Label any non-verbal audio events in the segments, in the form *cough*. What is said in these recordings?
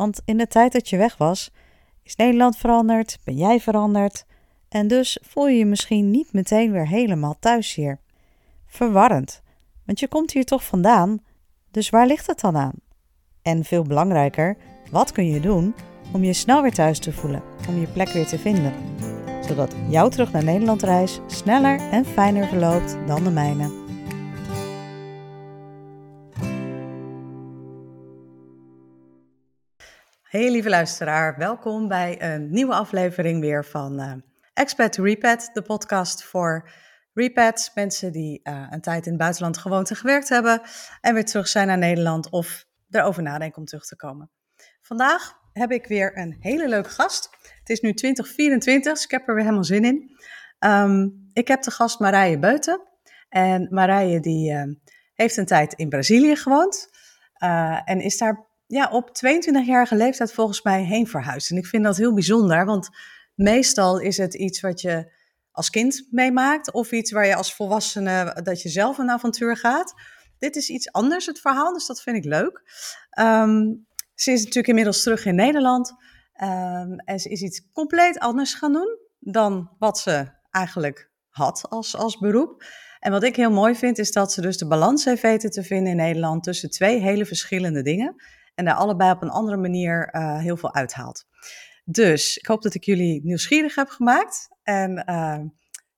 Want in de tijd dat je weg was, is Nederland veranderd, ben jij veranderd en dus voel je je misschien niet meteen weer helemaal thuis hier. Verwarrend, want je komt hier toch vandaan, dus waar ligt het dan aan? En veel belangrijker, wat kun je doen om je snel weer thuis te voelen, om je plek weer te vinden, zodat jouw terug naar Nederland reis sneller en fijner verloopt dan de mijne. Hey lieve luisteraar, welkom bij een nieuwe aflevering weer van uh, Expat to de podcast voor repats, mensen die uh, een tijd in het buitenland gewoond en gewerkt hebben en weer terug zijn naar Nederland of erover nadenken om terug te komen. Vandaag heb ik weer een hele leuke gast. Het is nu 2024, dus ik heb er weer helemaal zin in. Um, ik heb de gast Marije Beuten. En Marije die uh, heeft een tijd in Brazilië gewoond en is daar ja, op 22-jarige leeftijd volgens mij heen verhuisd. En ik vind dat heel bijzonder, want meestal is het iets wat je als kind meemaakt of iets waar je als volwassene dat je zelf een avontuur gaat. Dit is iets anders, het verhaal, dus dat vind ik leuk. Um, ze is natuurlijk inmiddels terug in Nederland um, en ze is iets compleet anders gaan doen dan wat ze eigenlijk had als, als beroep. En wat ik heel mooi vind, is dat ze dus de balans heeft weten te vinden in Nederland tussen twee hele verschillende dingen. En daar allebei op een andere manier uh, heel veel uithaalt. Dus ik hoop dat ik jullie nieuwsgierig heb gemaakt. En uh,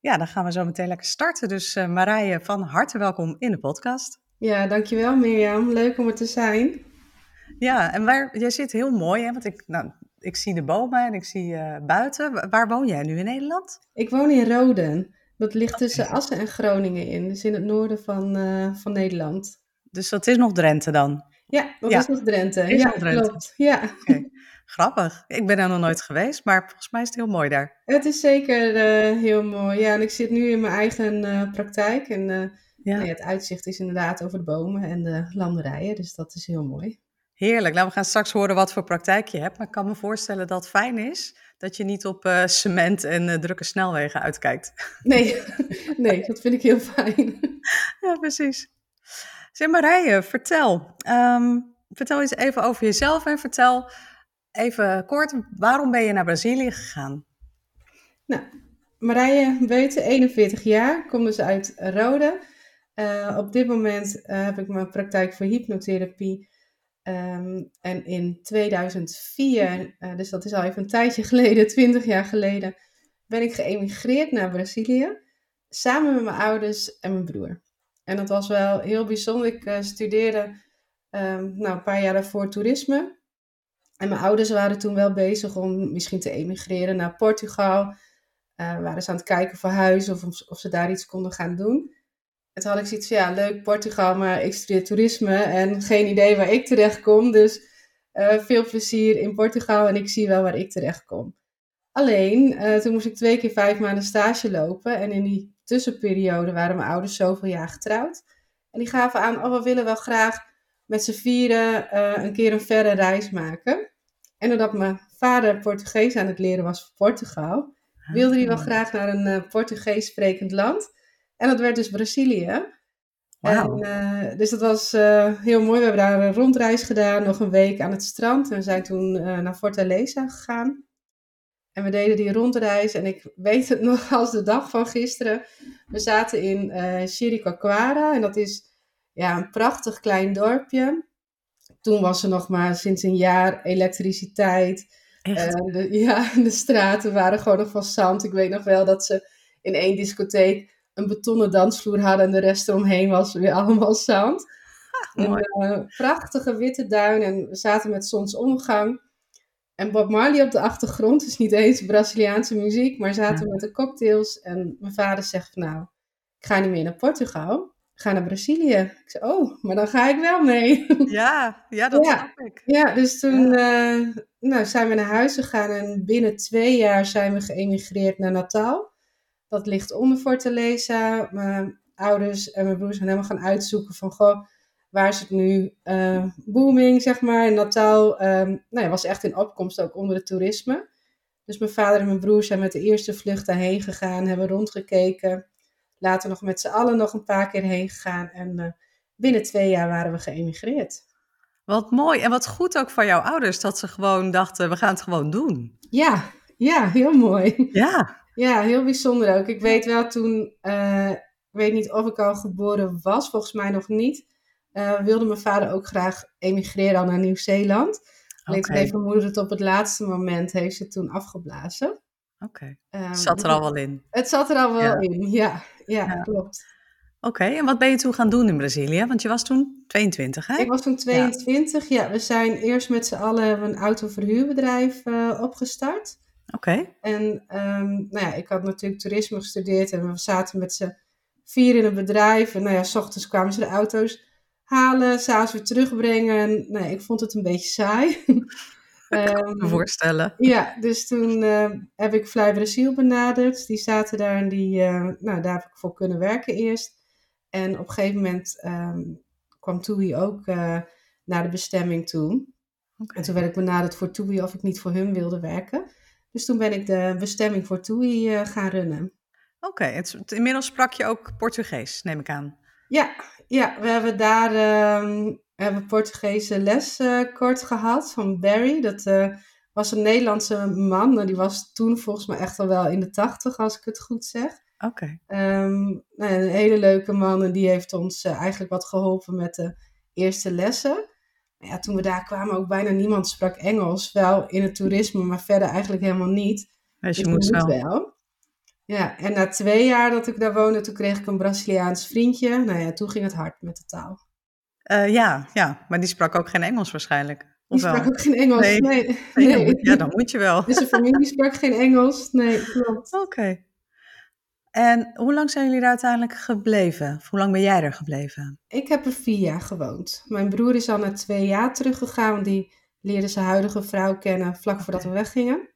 ja, dan gaan we zo meteen lekker starten. Dus uh, Marije, van harte welkom in de podcast. Ja, dankjewel Mirjam. Leuk om er te zijn. Ja, en waar, jij zit heel mooi, hè? want ik, nou, ik zie de bomen en ik zie uh, buiten. Waar woon jij nu in Nederland? Ik woon in Roden. Dat ligt tussen Assen en Groningen in, dus in het noorden van, van Nederland. Dus dat is nog Drenthe dan? Ja, dat ja. is nog Drenthe. Is ja, Drenthe. klopt. Ja. Okay. Grappig. Ik ben daar nog nooit geweest, maar volgens mij is het heel mooi daar. Het is zeker uh, heel mooi. Ja, en ik zit nu in mijn eigen uh, praktijk. En uh, ja. Nee, het uitzicht is inderdaad over de bomen en de landerijen. Dus dat is heel mooi. Heerlijk. Nou, we gaan straks horen wat voor praktijk je hebt. Maar ik kan me voorstellen dat het fijn is dat je niet op cement en drukke snelwegen uitkijkt. Nee, *laughs* nee, dat vind ik heel fijn. ja, precies. Zeg Marije, vertel. Um, vertel eens even over jezelf en vertel even kort, waarom ben je naar Brazilië gegaan? Nou, Marije Beuten, 41 jaar, kom dus uit Rode. Uh, op dit moment uh, heb ik mijn praktijk voor hypnotherapie. Um, en in 2004, uh, dus dat is al even een tijdje *laughs* geleden, 20 jaar geleden, ben ik geëmigreerd naar Brazilië. Samen met mijn ouders en mijn broer. En dat was wel heel bijzonder. Ik studeerde um, nou, een paar jaar daarvoor toerisme. En mijn ouders waren toen wel bezig om misschien te emigreren naar Portugal. Uh, waren ze aan het kijken voor huizen of, of ze daar iets konden gaan doen. En toen had ik zoiets van, ja, leuk Portugal, maar ik studeer toerisme en geen idee waar ik terecht kom. Dus uh, veel plezier in Portugal en ik zie wel waar ik terecht kom. Alleen, toen moest ik twee keer vijf maanden stage lopen. En in die tussenperiode waren mijn ouders zoveel jaar getrouwd. En die gaven aan, oh, we willen wel graag met z'n vieren een keer een verre reis maken. En doordat mijn vader Portugees aan het leren was voor Portugal, wilde hij wel graag naar een uh, Portugees sprekend land. En dat werd dus Brazilië. Wow. En, uh, dus dat was uh, heel mooi. We hebben daar een rondreis gedaan, nog een week aan het strand. En we zijn toen naar Fortaleza gegaan. En we deden die rondreis. En ik weet het nog als de dag van gisteren. We zaten in uh. En dat is ja, een prachtig klein dorpje toen was er nog maar sinds een jaar elektriciteit. Uh, de, ja, *laughs* de straten waren gewoon nog van zand. Ik weet nog wel dat ze in één discotheek een betonnen dansvloer hadden en de rest eromheen was weer *laughs* allemaal zand. Ah, een uh, prachtige witte duin en we zaten met zonsondergang. En Bob Marley op de achtergrond, dus niet eens Braziliaanse muziek, maar zaten ja. met de cocktails. En mijn vader zegt: Nou, ik ga niet meer naar Portugal. ga naar Brazilië. Ik zei, oh, maar dan ga ik wel mee. *laughs* Ja, ja dat Ja. snap ik. Ja, dus toen eh, nou, zijn we naar huis gegaan en binnen twee jaar zijn we geëmigreerd naar Natal. Dat ligt onder Fortaleza. Mijn ouders en mijn broers zijn helemaal gaan uitzoeken van, goh, waar is het nu eh, booming, zeg maar. En Natal ehm, nou ja, was echt in opkomst ook onder het toerisme. Dus mijn vader en mijn broer zijn met de eerste vlucht daarheen gegaan, hebben rondgekeken. Later nog met z'n allen nog een paar keer heen gegaan. En eh, binnen twee jaar waren we geëmigreerd. Wat mooi en wat goed ook van jouw ouders dat ze gewoon dachten, we gaan het gewoon doen. Ja, ja, heel mooi. Ja, Ja, heel bijzonder ook. Ik weet wel toen, eh, ik weet niet of ik al geboren was, volgens mij nog niet. Eh, wilde mijn vader ook graag emigreren al naar Nieuw-Zeeland. Alleen toen heeft mijn moeder het op het laatste moment, heeft ze toen afgeblazen. Oké, Ehm, het zat er al wel in. Het zat er al wel Ja. in, ja, ja, Ja. klopt. Oké, en wat ben je toen gaan doen in Brazilië? Want je was toen 22, hè? Ik was toen 22, ja. we zijn eerst met z'n allen een autoverhuurbedrijf eh, opgestart. Oké, En ehm, nou ja, ik had natuurlijk toerisme gestudeerd en we zaten met z'n vier in een bedrijf. En nou ja, s ochtends kwamen ze de auto's halen, s'avonds weer terugbrengen. En ja, ik vond het een beetje saai. *laughs* Ehm, me voorstellen. ja, dus toen eh, heb ik Fly Brazil benaderd. Die zaten daar en die, eh, nou, daar heb ik voor kunnen werken eerst. En op een gegeven moment ehm, kwam TUI ook eh, naar de bestemming toe. En toen werd ik benaderd voor TUI of ik niet voor hun wilde werken. Dus toen ben ik de bestemming voor eh, gaan runnen. Oké, inmiddels sprak je ook Portugees, neem ik aan. Ja, ja we hebben daar ehm, hebben Portugese les eh, kort gehad van Barry. Dat eh, was een Nederlandse man. Die was toen volgens mij echt al wel in de tachtig, als ik het goed zeg. Oké, Ehm, nou, een hele leuke man en die heeft ons eh, eigenlijk wat geholpen met de eerste lessen. Ja, toen we daar kwamen, ook bijna niemand sprak Engels. Wel in het toerisme, maar verder eigenlijk helemaal niet. dus je moest wel. Ja, en na twee jaar dat ik daar woonde, toen kreeg ik een Braziliaans vriendje. Nou ja, toen ging het hard met de taal. Eh, ja, ja, maar die sprak ook geen Engels waarschijnlijk. Die sprak ook geen Engels. Nee. Nee, Nee, *laughs* nee. dan moet- ja, dan moet je wel. Dus zijn familie sprak geen Engels. Nee, klopt. *laughs* Oké. En hoe lang zijn jullie daar uiteindelijk gebleven? Of hoe lang ben jij er gebleven? Ik heb er vier jaar gewoond. Mijn broer is al na twee jaar teruggegaan, die leerde zijn huidige vrouw kennen vlak voordat we weggingen.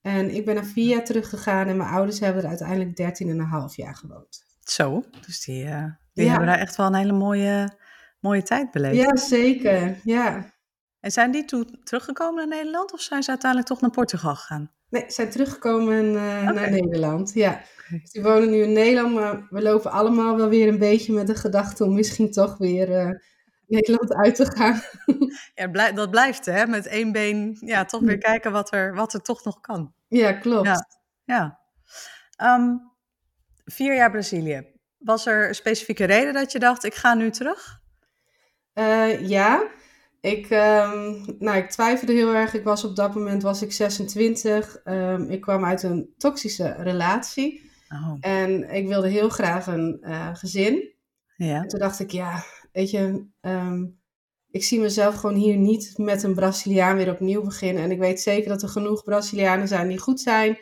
En ik ben na vier jaar teruggegaan en mijn ouders hebben er uiteindelijk 13,5 jaar gewoond. Zo, dus die, eh, die Ja. hebben daar echt wel een hele mooie, mooie tijd beleefd. Ja, zeker. Ja. En zijn die toen teruggekomen naar Nederland of zijn ze uiteindelijk toch naar Portugal gegaan? Nee, ze zijn teruggekomen eh, naar Nederland. Ja. Dus die wonen nu in Nederland, maar we lopen allemaal wel weer een beetje met de gedachte om misschien toch weer eh, Nederland uit te gaan. *laughs* Ja, dat blijft hè, met één been, ja, toch weer kijken wat er, wat er toch nog kan. Ja, klopt. Ja. Ja. Ehm, vier jaar Brazilië. Was er een specifieke reden dat je dacht, ik ga nu terug? Eh, ja, ik, ehm, nou, ik twijfelde heel erg. Ik was op dat moment was ik 26. Ehm, ik kwam uit een toxische relatie. Oh, En ik wilde heel graag een eh, gezin. ja. En toen dacht ik, ja, weet je, ehm, ik zie mezelf gewoon hier niet met een Braziliaan weer opnieuw beginnen. En ik weet zeker dat er genoeg Brazilianen zijn die goed zijn.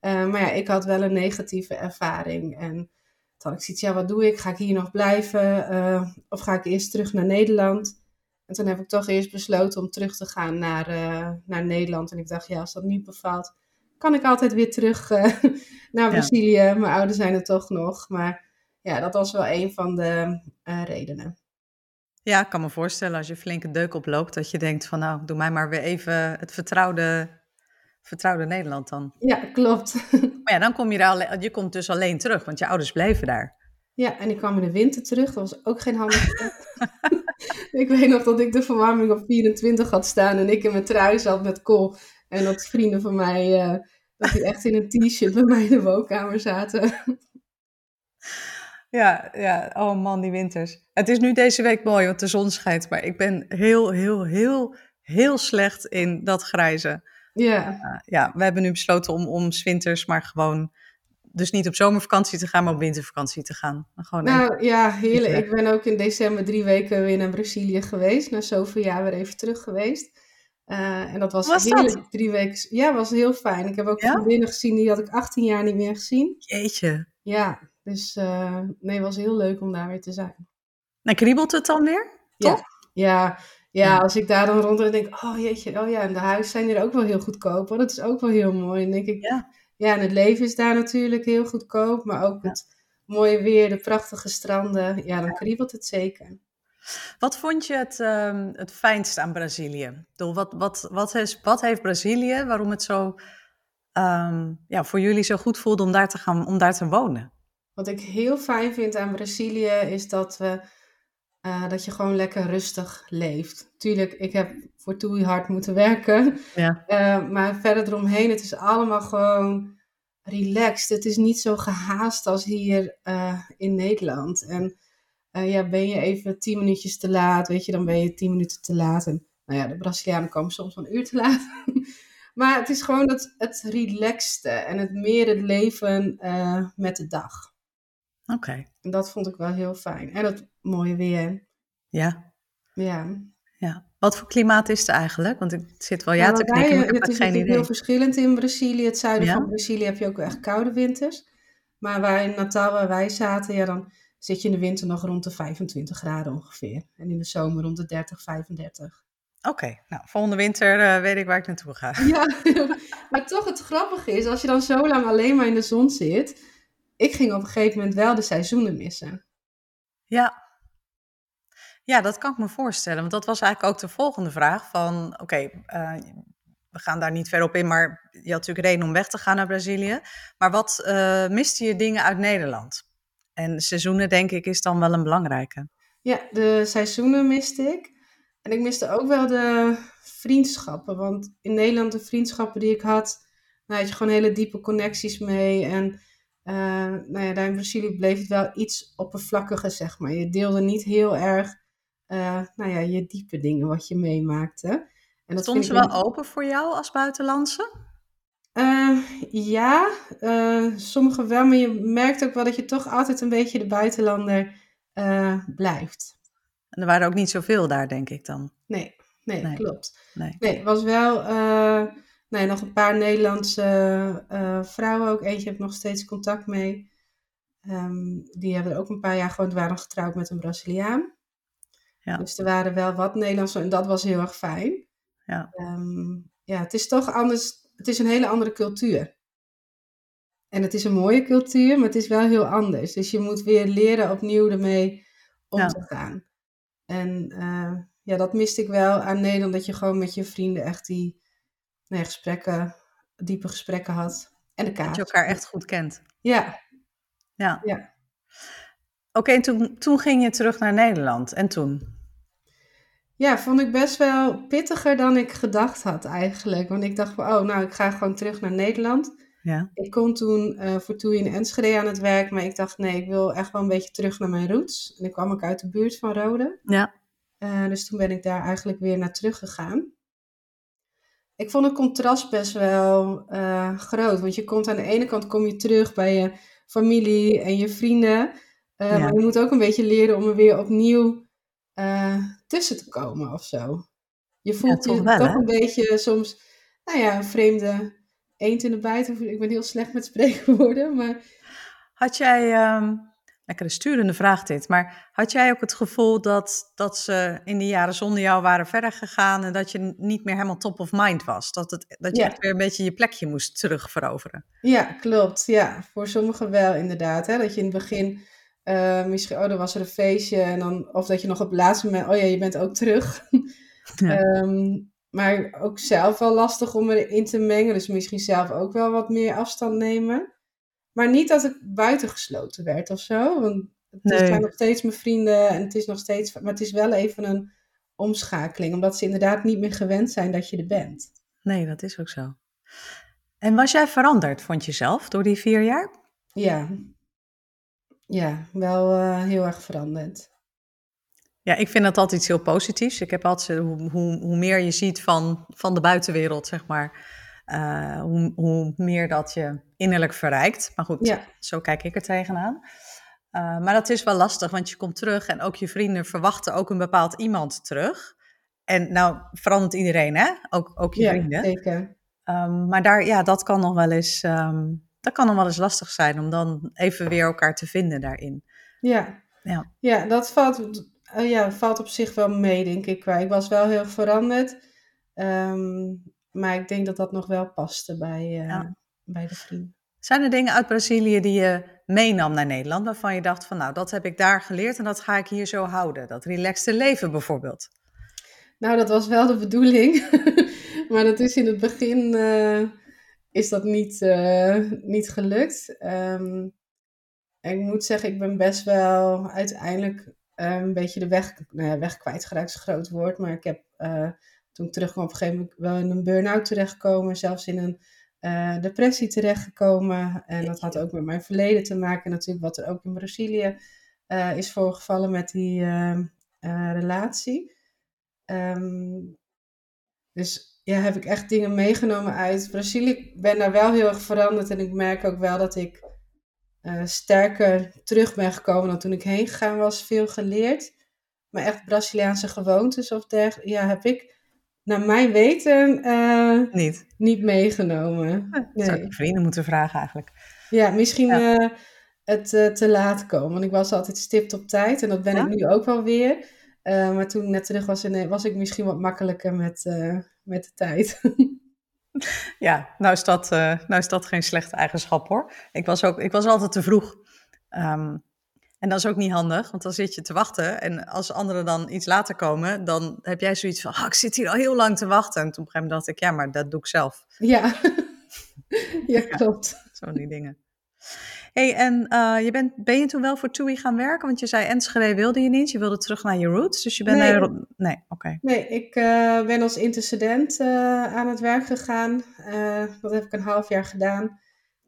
Eh, maar ja, ik had wel een negatieve ervaring. En toen had ik zoiets, ja, wat doe ik? Ga ik hier nog blijven? Eh, of ga ik eerst terug naar Nederland? En toen heb ik toch eerst besloten om terug te gaan naar, eh, naar Nederland. En ik dacht, ja, als dat niet bevalt, kan ik altijd weer terug eh, *laughs* naar Ja. Brazilië. Mijn ouders zijn er toch nog. Maar ja, dat was wel een van de redenen. Ja, ik kan me voorstellen als je flinke deuk oploopt, dat je denkt van nou, doe mij maar weer even het vertrouwde, vertrouwde Nederland dan. Ja, klopt. Maar ja, dan kom je daar, alle- je komt dus alleen terug, want je ouders bleven daar. Ja, en ik kwam in de winter terug. Dat was ook geen handige plek. *laughs* ik weet nog dat ik de verwarming op 24 had staan en ik in mijn trui zat met kool. En dat vrienden van mij, eh, dat die echt in een t-shirt bij mij in de woonkamer zaten. Ja, ja, oh man, die winters. Het is nu deze week mooi, want de zon schijnt, maar ik ben heel, heel, heel, heel slecht in dat grijze. ja, Uh, ja, we hebben nu besloten om, om winters maar gewoon, dus niet op zomervakantie te gaan, maar op wintervakantie te gaan. Gewoon nou ja, heerlijk. Ik ben ook in december drie weken weer naar Brazilië geweest. Na zoveel jaar weer even terug geweest. Eh, en dat was, dat? heerlijk. Drie weken. Ja, was heel fijn. Ik heb ook Ja? vriendinnen gezien, die had ik 18 jaar niet meer gezien. Jeetje. Ja, Dus uh, nee, het was heel leuk om daar weer te zijn. En kriebelt het dan weer? Toch? Ja, ja, ja, als ik daar dan rond en denk, oh jeetje, oh ja, en de huizen zijn hier ook wel heel goedkoop. Hoor. Dat is ook wel heel mooi. En denk ik, ja. ja, en het leven is daar natuurlijk heel goedkoop, maar ook het mooie weer, de prachtige stranden. Ja, dan kriebelt het zeker. Wat vond je het, um, het fijnst aan Brazilië? Wat, wat, wat, is, wat heeft Brazilië, waarom het zo, um, ja, voor jullie zo goed voelde om daar te gaan, om daar te wonen? Wat ik heel fijn vind aan Brazilië is dat we uh, dat je gewoon lekker rustig leeft. Tuurlijk, ik heb voor Toei hard moeten werken. Ja. Uh, *laughs* maar verder eromheen, het is allemaal gewoon relaxed. Het is niet zo gehaast als hier uh, in Nederland. En ja, ben je even tien minuutjes te laat, weet je, dan ben je tien minuten te laat. En nou ja, de Brazilianen komen soms een uur te laat. *laughs* maar het is gewoon het, het relaxte en het meer het leven met de dag. Oké. En dat vond ik wel heel fijn. En het mooie weer. Ja. Ja. Ja. Wat voor klimaat is het eigenlijk? Want ik zit wel ja, ja te knikken, maar ik heb het is geen idee. heel verschillend in Brazilië. Het zuiden van Brazilië heb je ook echt koude winters. Maar waar in Natal, waar wij zaten, ja, dan zit je in de winter nog rond de 25 graden ongeveer. En in de zomer rond de 30, 35. Oké, nou, volgende winter uh, weet ik waar ik naartoe ga. Ja, *laughs* maar toch het grappige is, als je dan zo lang alleen maar in de zon zit, ik ging op een gegeven moment wel de seizoenen missen. Ja. Ja, dat kan ik me voorstellen. Want dat was eigenlijk ook de volgende vraag van, oké, eh, we gaan daar niet verder op in, maar je had natuurlijk reden om weg te gaan naar Brazilië. Maar wat uh, miste je dingen uit Nederland? En seizoenen, denk ik, is dan wel een belangrijke. Ja, de seizoenen miste ik. En ik miste ook wel de vriendschappen. Want in Nederland, de vriendschappen die ik had, nou, had je gewoon hele diepe connecties mee. En uh, nou ja, daar in Brazilië bleef het wel iets oppervlakkiger, zeg maar. Je deelde niet heel erg, uh, nou ja, je diepe dingen wat je meemaakte. En dat Stond ze wel open voor jou als buitenlandse? Uh, ja, sommige wel, maar je merkt ook wel dat je toch altijd een beetje de buitenlander blijft. En er waren ook niet zoveel daar, denk ik dan. Nee, nee, nee. klopt. Nee. nee, het was wel nee, nog een paar Nederlandse uh, vrouwen ook. Eentje heb ik nog steeds contact mee. Um, die hebben er ook een paar jaar gewoon, waren getrouwd met een Braziliaan. Ja. Dus er waren wel wat Nederlandse en dat was heel erg fijn. Ja. Um, ja, het is toch anders. Het is een hele andere cultuur. En het is een mooie cultuur, maar het is wel heel anders. Dus je moet weer leren opnieuw ermee om ja. te gaan. En uh, ja, dat miste ik wel aan Nederland, dat je gewoon met je vrienden echt die nee, gesprekken, diepe gesprekken had. En de kaart. Dat je elkaar echt goed kent. Ja. Ja. ja. Oké, toen, toen ging je terug naar Nederland. En toen? Ja, vond ik best wel pittiger dan ik gedacht had eigenlijk. Want ik dacht van, oh, nou, ik ga gewoon terug naar Nederland. Ja. Ik kon toen uh, voor Toei in Enschede aan het werk, maar ik dacht, nee, ik wil echt wel een beetje terug naar mijn roots. En ik kwam ook uit de buurt van Rode. Ja. Uh, dus toen ben ik daar eigenlijk weer naar terug gegaan ik vond het contrast best wel uh, groot. Want je komt aan de ene kant kom je terug bij je familie en je vrienden. Uh, Maar je moet ook een beetje leren om er weer opnieuw uh, tussen te komen of zo. Je voelt ja, je toch een beetje soms, nou ja, een vreemde eend in de bijt. Ik ben heel slecht met *laughs* spreekwoorden, maar... Had jij... Um lekker een sturende vraag dit. Maar had jij ook het gevoel dat, dat ze in die jaren zonder jou waren verder gegaan en dat je niet meer helemaal top of mind was? Dat, het, dat je echt weer een beetje je plekje moest terugveroveren? Ja, klopt. Ja, voor sommigen wel inderdaad. Hè? Dat je in het begin uh, misschien, oh, dan was er een feestje en dan, of dat je nog op het laatste moment, oh ja, je bent ook terug. *laughs* Ja. um, maar ook zelf wel lastig om erin te mengen. Dus misschien zelf ook wel wat meer afstand nemen. Maar niet dat ik buitengesloten werd of zo. Want het zijn nog steeds mijn vrienden en het is nog steeds. Maar het is wel even een omschakeling, omdat ze inderdaad niet meer gewend zijn dat je er bent. Nee, dat is ook zo. En was jij veranderd, vond je zelf, door die vier jaar? Ja, ja wel uh, heel erg veranderd. Ja, ik vind dat altijd iets heel positiefs. Ik heb altijd, hoe, hoe, hoe meer je ziet van, van de buitenwereld, zeg maar, uh, hoe, hoe meer dat je innerlijk verrijkt. Maar goed, zo kijk ik er tegenaan. Uh, maar dat is wel lastig, want je komt terug en ook je vrienden verwachten ook een bepaald iemand terug. En nou verandert iedereen, hè? Ook, ook je ja, vrienden. Zeker. Um, maar daar, ja, dat kan nog wel eens um, dat kan dan wel eens lastig zijn om dan even weer elkaar te vinden daarin. Ja, Ja. ja dat valt, eh, ja, valt op zich wel mee, denk ik. Ik was wel heel veranderd. Ehm, maar ik denk dat dat nog wel paste bij, eh, Ja. bij de vriend. Zijn er dingen uit Brazilië die je meenam naar Nederland, waarvan je dacht van nou, dat heb ik daar geleerd en dat ga ik hier zo houden? Dat relaxte leven bijvoorbeeld. Nou, dat was wel de bedoeling. *laughs* maar dat is in het begin eh, is dat niet, eh, niet gelukt. Ehm, ik moet zeggen, ik ben best wel uiteindelijk een beetje de weg, nou ja, weg kwijtgeraakt is een groot woord. Maar ik heb toen ik terugkwam op een gegeven moment wel in een burn-out terechtgekomen. Zelfs in een eh, depressie terechtgekomen. En dat had ook met mijn verleden te maken. Natuurlijk wat er ook in Brazilië eh, is voorgevallen met die eh, eh, relatie. Ehm, dus ja, heb ik echt dingen meegenomen uit Brazilië. Ik ben daar wel heel erg veranderd en ik merk ook wel dat ik sterker terug ben gekomen dan toen ik heen gegaan was. Veel geleerd. Maar echt Braziliaanse gewoontes of dergelijke, ja, heb ik naar mijn weten eh, Niet. niet meegenomen. Dat zou ik Nee. vrienden moeten vragen eigenlijk. Ja, misschien Ja. eh, het eh, te laat komen. Want ik was altijd stipt op tijd en dat ben Ja? ik nu ook wel weer. Maar toen ik net terug was, in, was ik misschien wat makkelijker met, met de tijd. *laughs* Ja, nou is, dat, nou is dat geen slechte eigenschap hoor. Ik was, ook, ik was altijd te vroeg. Ehm, en dat is ook niet handig, want dan zit je te wachten. En als anderen dan iets later komen, dan heb jij zoiets van... "Ah, ik zit hier al heel lang te wachten. En toen op een gegeven moment dacht ik, ja, maar dat doe ik zelf. *laughs* ja. ja, klopt. Zo die dingen. hey, en eh, je bent, ben je toen wel voor TUI gaan werken? Want je zei Enschede wilde je niet. Je wilde terug naar je roots. Dus je bent Nee. naar... Nee, oké. Nee, ik eh, ben als intercedent eh, aan het werk gegaan. Dat heb ik een half jaar gedaan.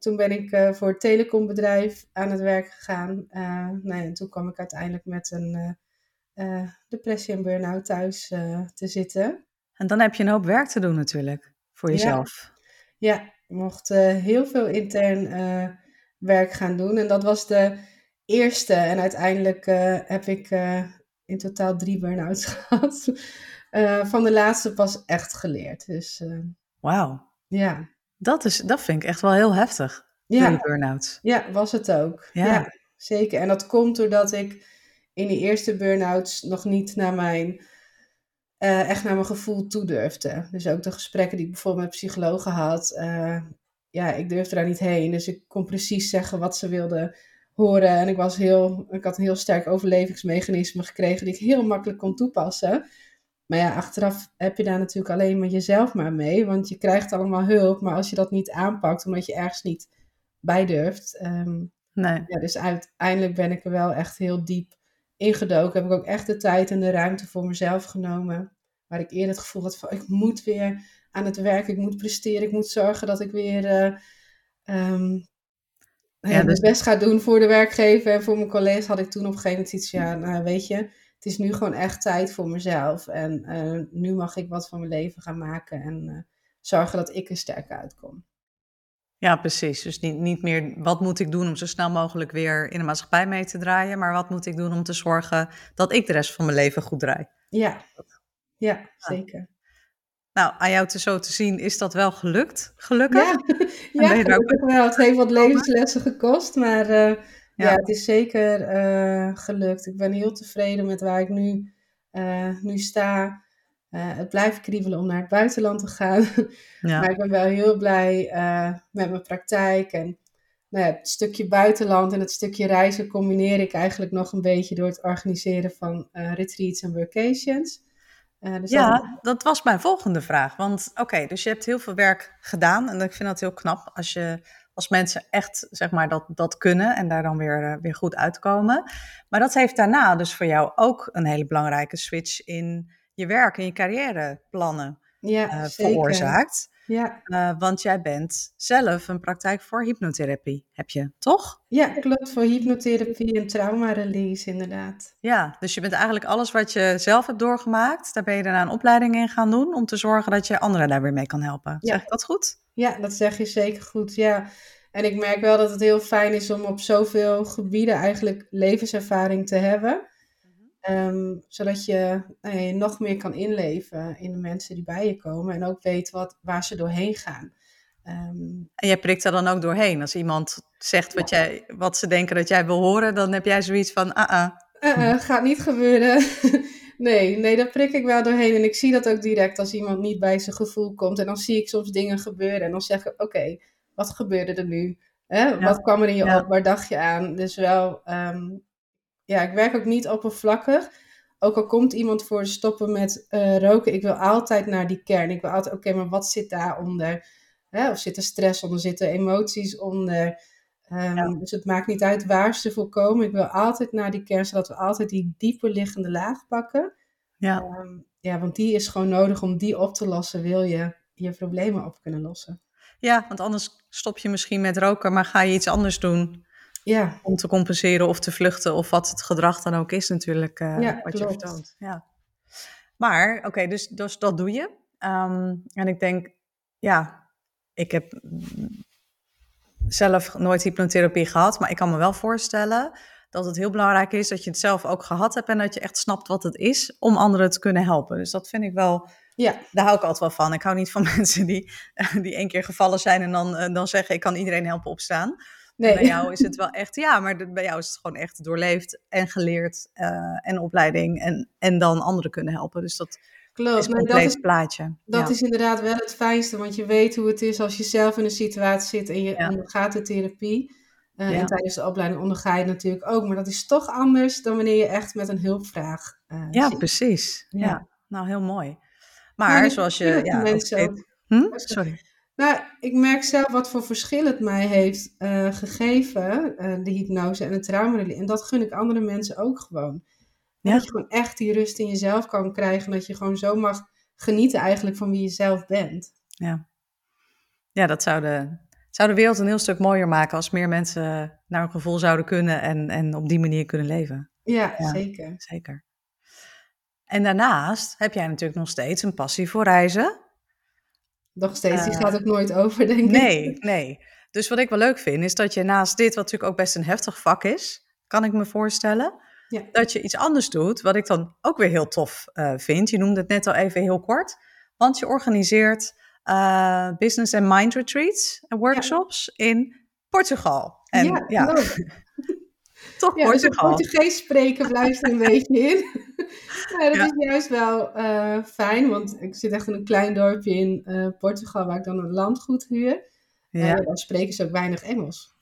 Toen ben ik eh, voor het telecombedrijf aan het werk gegaan. Eh, nou ja, en toen kwam ik uiteindelijk met een eh, depressie en burn-out thuis te zitten. En dan heb je een hoop werk te doen natuurlijk. Voor jezelf. Ja, ik mocht heel veel intern werk gaan doen. En dat was de eerste. En uiteindelijk heb ik in totaal drie burn-outs *laughs* gehad. Eh, van de laatste pas echt geleerd. Dus Wauw. ja. Dat, is, dat vind ik echt wel heel heftig. Ja, Drie burn-outs. ja, was het ook. Ja. Ja. zeker. En dat komt doordat ik in die eerste burn-outs nog niet naar mijn, eh, echt naar mijn gevoel toe durfde. Dus ook de gesprekken die ik bijvoorbeeld met psychologen had, eh, ja, ik durfde daar niet heen. Dus ik kon precies zeggen wat ze wilden horen. En ik, was heel, ik had een heel sterk overlevingsmechanisme gekregen die ik heel makkelijk kon toepassen. Maar ja, achteraf heb je daar natuurlijk alleen maar jezelf maar mee. Want je krijgt allemaal hulp, maar als je dat niet aanpakt, omdat je ergens niet bij durft. ehm, Nee. ja, dus uiteindelijk ben ik er wel echt heel diep ingedoken. Heb ik ook echt de tijd en de ruimte voor mezelf genomen. Waar ik eerder het gevoel had van, ik moet weer aan het werk. Ik moet presteren. Ik moet zorgen dat ik weer nou ja, dus- best ga doen voor de werkgever. En voor mijn collega's had ik toen op een gegeven moment iets van, ja, nou weet je... Het is nu gewoon echt tijd voor mezelf. En eh, nu mag ik wat van mijn leven gaan maken. En eh, zorgen dat ik er sterk uitkom. Ja, precies. Dus niet, niet meer wat moet ik doen om zo snel mogelijk weer in de maatschappij mee te draaien, maar wat moet ik doen om te zorgen dat ik de rest van mijn leven goed draai. Ja, ja zeker. Nou, aan jou te zo te zien is dat wel gelukt, gelukkig. Ja, *laughs* ja ook wel. Het heeft wat levenslessen gekost, maar eh, ja. Ja. het is zeker eh, gelukt. Ik ben heel tevreden met waar ik nu, eh, nu sta. Eh, het blijft kriebelen om naar het buitenland te gaan. *laughs* Ja. Maar ik ben wel heel blij eh, met mijn praktijk. En nou ja, het stukje buitenland en het stukje reizen combineer ik eigenlijk nog een beetje door het organiseren van eh, retreats en workations. Dus Ja, dat was mijn volgende vraag. Want oké, dus je hebt heel veel werk gedaan. En ik vind dat heel knap als, je, als mensen echt zeg maar, dat, dat kunnen en daar dan weer, weer goed uitkomen. Maar dat heeft daarna dus voor jou ook een hele belangrijke switch in je werk en je carrièreplannen ja, eh, veroorzaakt. Ja, Eh, want jij bent zelf een praktijk voor hypnotherapie, heb je, toch? ja, klopt. Voor hypnotherapie en trauma-release inderdaad. Ja, dus je bent eigenlijk alles wat je zelf hebt doorgemaakt, daar ben je daarna een opleiding in gaan doen om te zorgen dat je anderen daar weer mee kan helpen. Ja. Zeg ik dat goed? Ja, dat zeg je zeker goed. Ja. En ik merk wel dat het heel fijn is om op zoveel gebieden eigenlijk levenservaring te hebben. Ehm, zodat je, ja, je nog meer kan inleven in de mensen die bij je komen. En ook weet wat, waar ze doorheen gaan. Um, en jij prikt er dan ook doorheen. Als iemand zegt wat, jij, wat ze denken dat jij wil horen, dan heb jij zoiets van, ah, ah. Uh, gaat niet gebeuren. *laughs* nee, nee, daar prik ik wel doorheen. En ik zie dat ook direct als iemand niet bij zijn gevoel komt. En dan zie ik soms dingen gebeuren. En dan zeg ik, oké, wat gebeurde er nu? Hè? Wat kwam er in je op? Waar dacht je aan? Dus wel, um, ja, ik werk ook niet oppervlakkig. Ook al komt iemand voor stoppen met uh, roken, ik wil altijd naar die kern. Ik wil altijd, oké, maar wat zit daaronder? Hè? Of zit er stress onder? Zitten emoties onder? Um, ja. Dus het maakt niet uit waar ze voor komen. Ik wil altijd naar die kern, zodat we altijd die dieper liggende laag pakken. Ja. Um, ja, want die is gewoon nodig om die op te lossen, wil je je problemen op kunnen lossen. Ja, want anders stop je misschien met roken, maar ga je iets anders doen. Ja. Om te compenseren of te vluchten of wat het gedrag dan ook is natuurlijk uh, ja, wat klopt. je vertoont. Ja. Maar, oké, dus, dus dat doe je. Um, en ik denk, ja, ik heb zelf nooit hypnotherapie gehad, maar ik kan me wel voorstellen dat het heel belangrijk is dat je het zelf ook gehad hebt en dat je echt snapt wat het is om anderen te kunnen helpen. Dus dat vind ik wel, ja. daar hou ik altijd wel van. Ik hou niet van *laughs* mensen die, die één keer gevallen zijn en dan, dan zeggen ik kan iedereen helpen opstaan. Nee. Bij jou is het *laughs* wel echt, ja, maar bij jou is het gewoon echt doorleefd en geleerd uh, en opleiding en, en dan anderen kunnen helpen. Dus dat Klopt. is een compleet plaatje. Dat ja. is inderdaad wel het fijnste, want je weet hoe het is als je zelf in een situatie zit en je Ja. ondergaat de therapie. Uh, Ja. En tijdens de opleiding onderga je het natuurlijk ook, maar dat is toch anders dan wanneer je echt met een hulpvraag uh, Ja, zit. precies. Ja. Nou heel mooi. Maar zoals je, dat ja, mensen Hm? Sorry. Nou, ik merk zelf wat voor verschil het mij heeft eh, gegeven, eh, de hypnose en het traumarelease. En dat gun ik andere mensen ook gewoon. Ja. Dat je gewoon echt die rust in jezelf kan krijgen. Dat je gewoon zo mag genieten eigenlijk van wie je zelf bent. Ja, ja dat zou de, zou de wereld een heel stuk mooier maken als meer mensen naar een gevoel zouden kunnen en, en op die manier kunnen leven. Ja, Ja. zeker. Zeker. En daarnaast heb jij natuurlijk nog steeds een passie voor reizen. Nog steeds, die Eh, gaat ook nooit over, denk ik. Nee, nee. Dus wat ik wel leuk vind, is dat je naast dit, wat natuurlijk ook best een heftig vak is, kan ik me voorstellen, Ja. dat je iets anders doet, wat ik dan ook weer heel tof eh, vind. Je noemde het net al even heel kort, want je organiseert eh, business and mind retreats en workshops in Portugal. En ja, ja. *laughs* toch Ja, dus Portugal. Portugees spreken blijft er een *laughs* beetje in. dat Ja. is juist wel eh, fijn, want ik zit echt in een klein dorpje in eh, Portugal waar ik dan een landgoed huur. ja. Ja. dan spreken ze ook weinig Engels.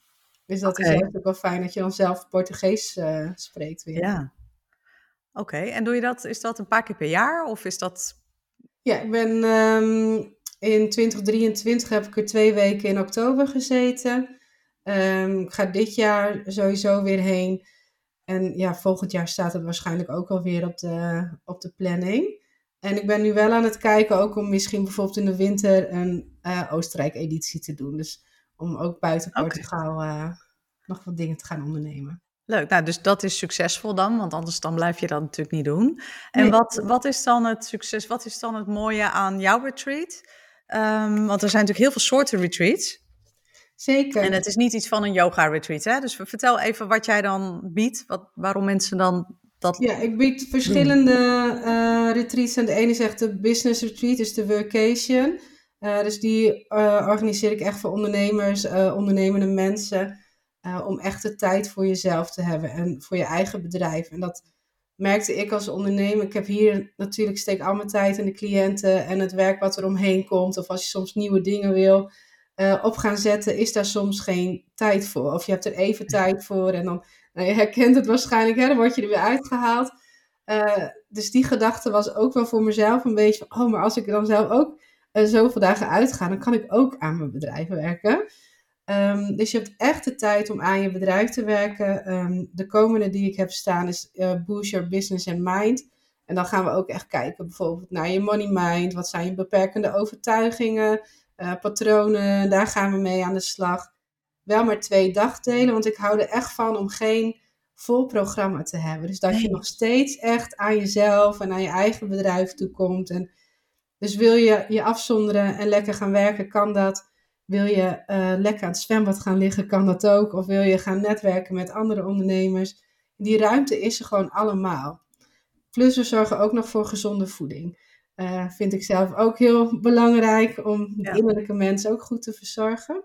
Dus dat is ook wel fijn dat je dan zelf Portugees eh, spreekt weer. ja. Oké, en doe je dat, is dat een paar keer per jaar of is dat... Ja, ik ben ehm, in 2023 heb ik er twee weken in oktober gezeten. Ehm, ik ga dit jaar sowieso weer heen. En ja, volgend jaar staat het waarschijnlijk ook alweer op de, op de planning. En ik ben nu wel aan het kijken ook om misschien bijvoorbeeld in de winter een eh, Oostenrijk-editie te doen. Dus om ook buiten. Portugal eh, nog wat dingen te gaan ondernemen. Leuk, nou dus dat is succesvol dan, want anders dan blijf je dat natuurlijk niet doen. En Nee. wat, wat is dan het succes, wat is dan het mooie aan jouw retreat? Ehm, want er zijn natuurlijk heel veel soorten retreats. Zeker. En het is niet iets van een yoga retreat, hè? Dus vertel even wat jij dan biedt, wat, waarom mensen dan dat... Ja, ik bied verschillende eh, retreats. En de ene is echt de business retreat, dus de workation. Eh, dus die eh, organiseer ik echt voor ondernemers, ondernemende mensen. om echt de tijd voor jezelf te hebben en voor je eigen bedrijf. En dat merkte ik als ondernemer. Ik heb hier natuurlijk steek al mijn tijd in de cliënten en het werk wat er omheen komt. Of als je soms nieuwe dingen wil eh, op gaan zetten, is daar soms geen tijd voor. Of je hebt er even tijd voor en dan nou, je herkent het waarschijnlijk, hè? dan word je er weer uitgehaald. Eh, dus die gedachte was ook wel voor mezelf een beetje oh, maar als ik dan zelf ook eh, zoveel dagen uitga, dan kan ik ook aan mijn bedrijf werken. Ehm, dus je hebt echt de tijd om aan je bedrijf te werken. Ehm, de komende die ik heb staan is Boost Your Business and Mind. En dan gaan we ook echt kijken bijvoorbeeld naar je money mind. Wat zijn je beperkende overtuigingen, eh, patronen. Daar gaan we mee aan de slag wel maar twee dagdelen, want ik hou er echt van om geen vol programma te hebben. Dus dat je nog steeds echt aan jezelf en aan je eigen bedrijf toekomt. En dus wil je je afzonderen en lekker gaan werken, kan dat. Wil je eh, lekker aan het zwembad gaan liggen, kan dat ook. Of wil je gaan netwerken met andere ondernemers. Die ruimte is er gewoon allemaal. Plus we zorgen ook nog voor gezonde voeding. Uh, vind ik zelf ook heel belangrijk om de innerlijke mensen ook goed te verzorgen.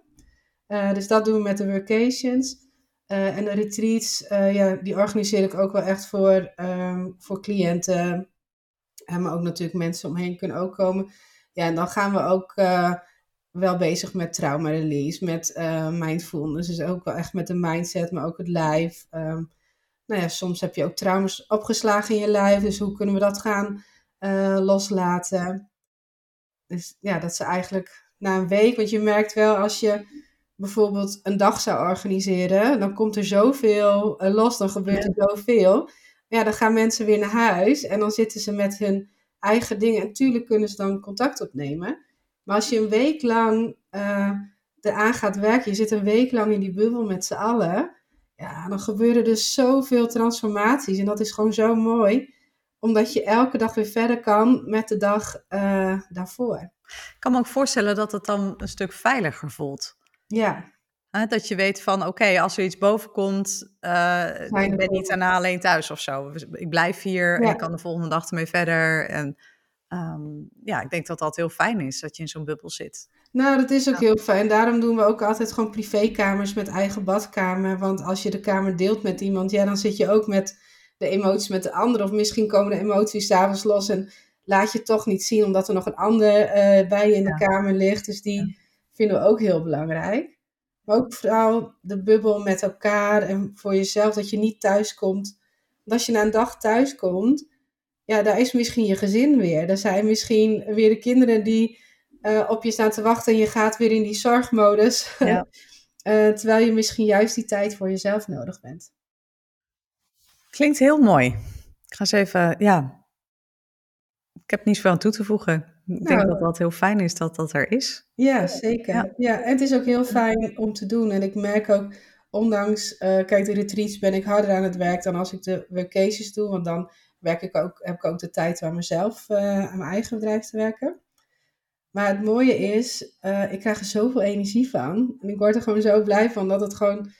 Uh, dus dat doen we met de workations. Uh, en de retreats, ja, die organiseer ik ook wel echt voor, um, voor cliënten. maar ook natuurlijk mensen omheen kunnen ook komen. Ja, en dan gaan we ook wel bezig met trauma release, met mindfulness. Dus ook wel echt met de mindset, maar ook het lijf. Um, nou ja, soms heb je ook trauma's opgeslagen in je lijf. Dus hoe kunnen we dat gaan uh, loslaten? Dus ja, dat ze eigenlijk na een week, want je merkt wel als je bijvoorbeeld een dag zou organiseren, dan komt er zoveel uh, los, dan gebeurt er zoveel. Ja, dan gaan mensen weer naar huis en dan zitten ze met hun eigen dingen. En natuurlijk kunnen ze dan contact opnemen. Maar als je een week lang uh, eraan gaat werken, je zit een week lang in die bubbel met z'n allen, ja, dan gebeuren dus zoveel transformaties. En dat is gewoon zo mooi, omdat je elke dag weer verder kan met de dag uh, daarvoor. Ik kan me ook voorstellen dat het dan een stuk veiliger voelt. Ja. dat je weet van, oké, als er iets boven komt, uh, ik ben niet daarna alleen thuis of zo. Ik blijf hier en ik kan de volgende dag ermee verder. En um, ja, ik denk dat dat heel fijn is, dat je in zo'n bubbel zit. Nou, dat is ook heel fijn. Daarom doen we ook altijd gewoon privékamers met eigen badkamer. Want als je de kamer deelt met iemand, ja, dan zit je ook met de emoties met de ander. Of misschien komen de emoties s'avonds los en laat je toch niet zien, omdat er nog een ander uh, bij je in de kamer ligt. Dus die vinden we ook heel belangrijk. Maar ook vooral de bubbel met elkaar en voor jezelf, dat je niet thuis komt. Want als je na een dag thuis komt, ja, daar is misschien je gezin weer. Daar zijn misschien weer de kinderen die uh, op je staan te wachten en je gaat weer in die zorgmodus. Ja. uh, *laughs* terwijl je misschien juist die tijd voor jezelf nodig bent. Klinkt heel mooi. Ik ga eens even, ja. Ik heb niet zoveel aan toe te voegen. Ik denk nou. dat dat heel fijn is dat dat er is. Ja, zeker. Ja. ja. en het is ook heel fijn om te doen. En ik merk ook, ondanks, uh, kijk, de retreats ben ik harder aan het werk dan als ik de vacations doe. Want dan werk ik ook, heb ik ook de tijd aan mezelf, aan mijn eigen bedrijf te werken. Maar het mooie is, uh, ik krijg er zoveel energie van. En ik word er gewoon zo blij van dat het gewoon,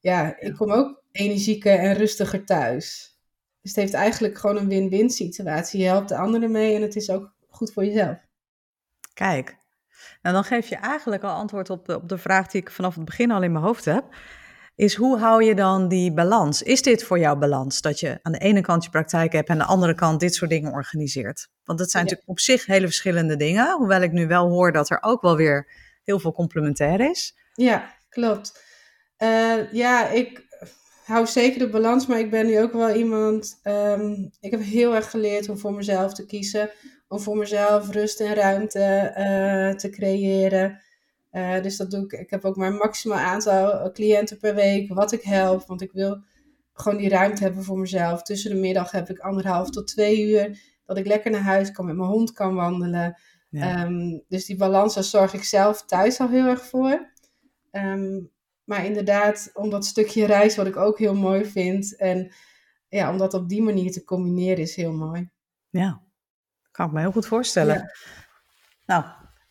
ja, ik kom ook energieker en rustiger thuis. Dus het heeft eigenlijk gewoon een win-win situatie. Je helpt de anderen mee en het is ook goed voor jezelf. Kijk, nou dan geef je eigenlijk al antwoord op de, op de vraag die ik vanaf het begin al in mijn hoofd heb is hoe hou je dan die balans? Is dit voor jou balans? Dat je aan de ene kant je praktijk hebt en aan de andere kant dit soort dingen organiseert. Want dat zijn natuurlijk op zich hele verschillende dingen. Hoewel ik nu wel hoor dat er ook wel weer heel veel complementair is. Ja, klopt. Uh, ja, ik hou zeker de balans, maar ik ben nu ook wel iemand. Um, ik heb heel erg geleerd om voor mezelf te kiezen. Om voor mezelf rust en ruimte uh, te creëren. Uh, dus dat doe ik. Ik heb ook maar een maximaal aantal eh, cliënten per week wat ik help. Want ik wil gewoon die ruimte hebben voor mezelf. Tussen de middag heb ik anderhalf tot twee uur. Dat ik lekker naar huis kan, met mijn hond kan wandelen. Um, dus die balans, daar zorg ik zelf thuis al heel erg voor. Um, maar inderdaad, om dat stukje reis, wat ik ook heel mooi vind. En ja, om dat op die manier te combineren, is heel mooi. Ja, kan ik me heel goed voorstellen. Ja. Nou,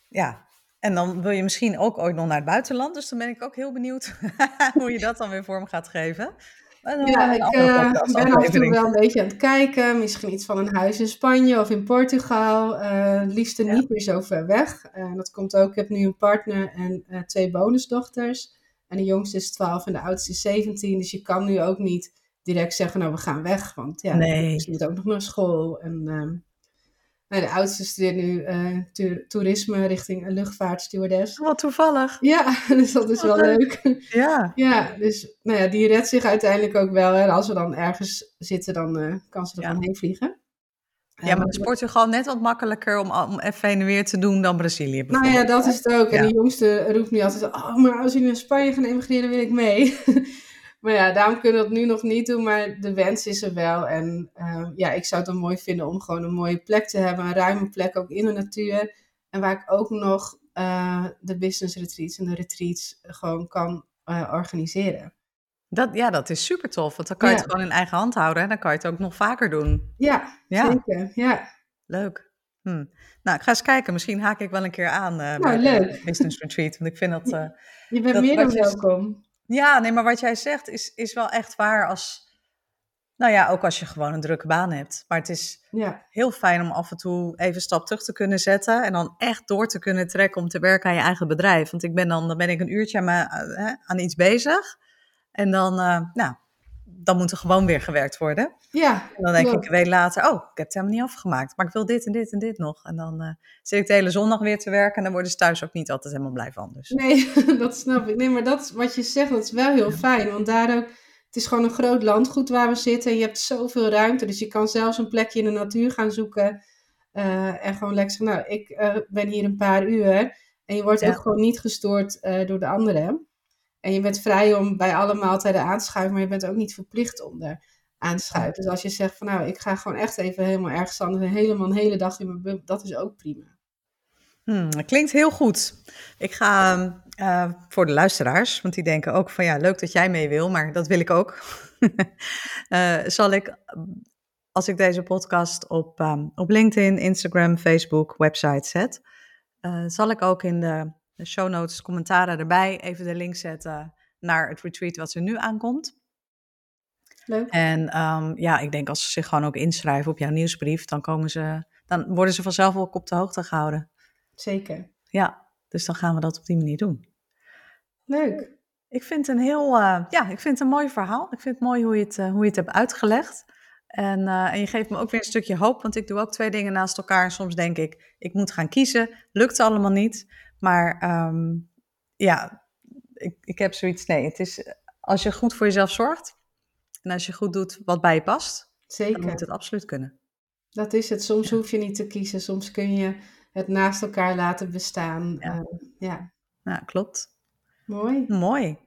ja, en dan wil je misschien ook ooit nog naar het buitenland. Dus dan ben ik ook heel benieuwd *laughs* hoe je dat dan weer vorm gaat geven. Ja, ik uh, ben af en toe wel een beetje aan het kijken. Misschien iets van een huis in Spanje of in Portugal. Uh, liefst niet meer zo ver weg. Uh, dat komt ook, ik heb nu een partner en twee bonusdochters. En de jongste is 12 en de oudste is 17. Dus je kan nu ook niet direct zeggen, nou we gaan weg. Want ja, nee. ze moet ook nog naar school. En ehm, nou, de oudste studeert nu uh, toerisme richting een luchtvaartstewardess. Wat toevallig. Ja, *laughs* dus dat is wel leuk. Ja. Ja, dus nou ja, die redt zich uiteindelijk ook wel. En als we dan ergens zitten, dan uh, kan ze er ja. heen vliegen. Ja, maar is Portugal net wat makkelijker om, om even en weer te doen dan Brazilië Nou ja, dat is het ook. En de jongste roept nu altijd, oh, maar als jullie naar Spanje gaan emigreren, wil ik mee. *laughs* Maar ja, daarom kunnen we dat nu nog niet doen, maar de wens is er wel. En uh, ja, ik zou het dan mooi vinden om gewoon een mooie plek te hebben, een ruime plek ook in de natuur. En waar ik ook nog uh, de business retreats en de retreats gewoon kan uh, organiseren. Dat, ja, dat is super tof, want dan kan je het gewoon in eigen hand houden en dan kan je het ook nog vaker doen. Ja, ja. zeker. Ja. Leuk. Hm. Nou, ik ga eens kijken. Misschien haak ik wel een keer aan nou, bij leuk. de business retreat, want ik vind dat... je bent meer dan welkom. Ja, nee, maar wat jij zegt is, is wel echt waar. Als, Nou ja, ook als je gewoon een drukke baan hebt. Maar het is Ja, heel fijn om af en toe even een stap terug te kunnen zetten. En dan echt door te kunnen trekken om te werken aan je eigen bedrijf. Want ik ben dan, dan ben ik een uurtje aan, eh, aan iets bezig. En dan, eh, nou, dan moet er gewoon weer gewerkt worden. ja, En dan denk ik een week later, oh, ik heb het helemaal niet afgemaakt. Maar ik wil dit en dit en dit nog. En dan eh, zit ik de hele zondag weer te werken. En dan worden ze thuis ook niet altijd helemaal blij van. Dus Nee, *laughs* dat snap ik. Nee, maar dat wat je zegt, dat is wel heel fijn. Want daar ook, het is gewoon een groot landgoed waar we zitten. En je hebt zoveel ruimte. Dus je kan zelfs een plekje in de natuur gaan zoeken. eh, en gewoon lekker zeggen, nou, ik ben hier een paar uur. En je wordt Ja. ook gewoon niet gestoord door de anderen. En je bent vrij om bij alle maaltijden aan te schuiven. Maar je bent ook niet verplicht om er aan te schuiven. Dus als je zegt van, nou, ik ga gewoon echt even helemaal ergens anders. En helemaal een hele dag in mijn. Dat is ook prima. Hmm, dat klinkt heel goed. Ik ga eh, voor de luisteraars, want die denken ook van ja, leuk dat jij mee wil, maar dat wil ik ook. *laughs* Eh, zal ik, als ik deze podcast op, ehm, op LinkedIn, Instagram, Facebook, website zet, eh, zal ik ook in de, de show notes, commentaren erbij even de link zetten naar het retreat wat er nu aankomt. Leuk. En ehm, ja, ik denk als ze zich gewoon ook inschrijven op jouw nieuwsbrief, dan, komen ze, dan worden ze vanzelf ook op de hoogte gehouden. Zeker. Ja, dus dan gaan we dat op die manier doen. Leuk. Ik vind het een heel, eh, ja, ik vind het een mooi verhaal. Ik vind het mooi hoe je het, eh, hoe je het hebt uitgelegd. En, eh, en je geeft me ook weer een stukje hoop, want ik doe ook twee dingen naast elkaar. En soms denk ik, ik moet gaan kiezen. Lukt allemaal niet. Maar ehm, ja, ik, ik heb zoiets, nee, het is als je goed voor jezelf zorgt en als je goed doet wat bij je past, dan Zeker. moet het absoluut kunnen. Dat is het. Soms hoef je niet te kiezen. Soms kun je het naast elkaar laten bestaan. Ja. Ja, ja. Ja, klopt. mooi. Mooi.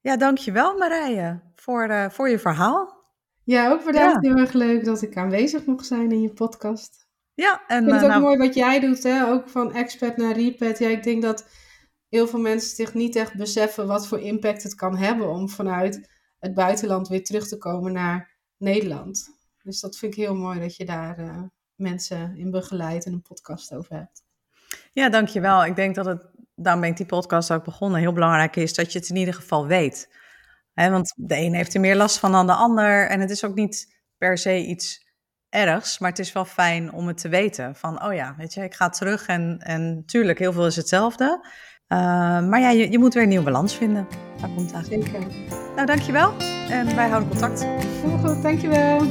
Ja, dankjewel Marije voor, eh, voor je verhaal. Ja, ook bedankt. Heel erg leuk dat ik aanwezig mocht zijn in je podcast. Ja, en Ik vind eh, het ook nou, mooi wat jij doet, hè? ook van expert naar repet. Ja, ik denk dat heel veel mensen zich niet echt beseffen wat voor impact het kan hebben om vanuit het buitenland weer terug te komen naar Nederland. Dus dat vind ik heel mooi dat je daar eh, mensen in begeleidt en een podcast over hebt. Ja, dankjewel. Ik denk dat het, daarom ben ik die podcast ook begonnen, heel belangrijk is dat je het in ieder geval weet. Hè, want de een heeft er meer last van dan de ander. En het is ook niet per se iets ergs, maar het is wel fijn om het te weten. Van, oh ja, weet je, ik ga terug en, en tuurlijk, heel veel is hetzelfde. Uh, maar ja, je, je moet weer een nieuwe balans vinden. Daar komt het eigenlijk. Zeker. Nou, dankjewel. En wij houden contact. Heel goed, dankjewel.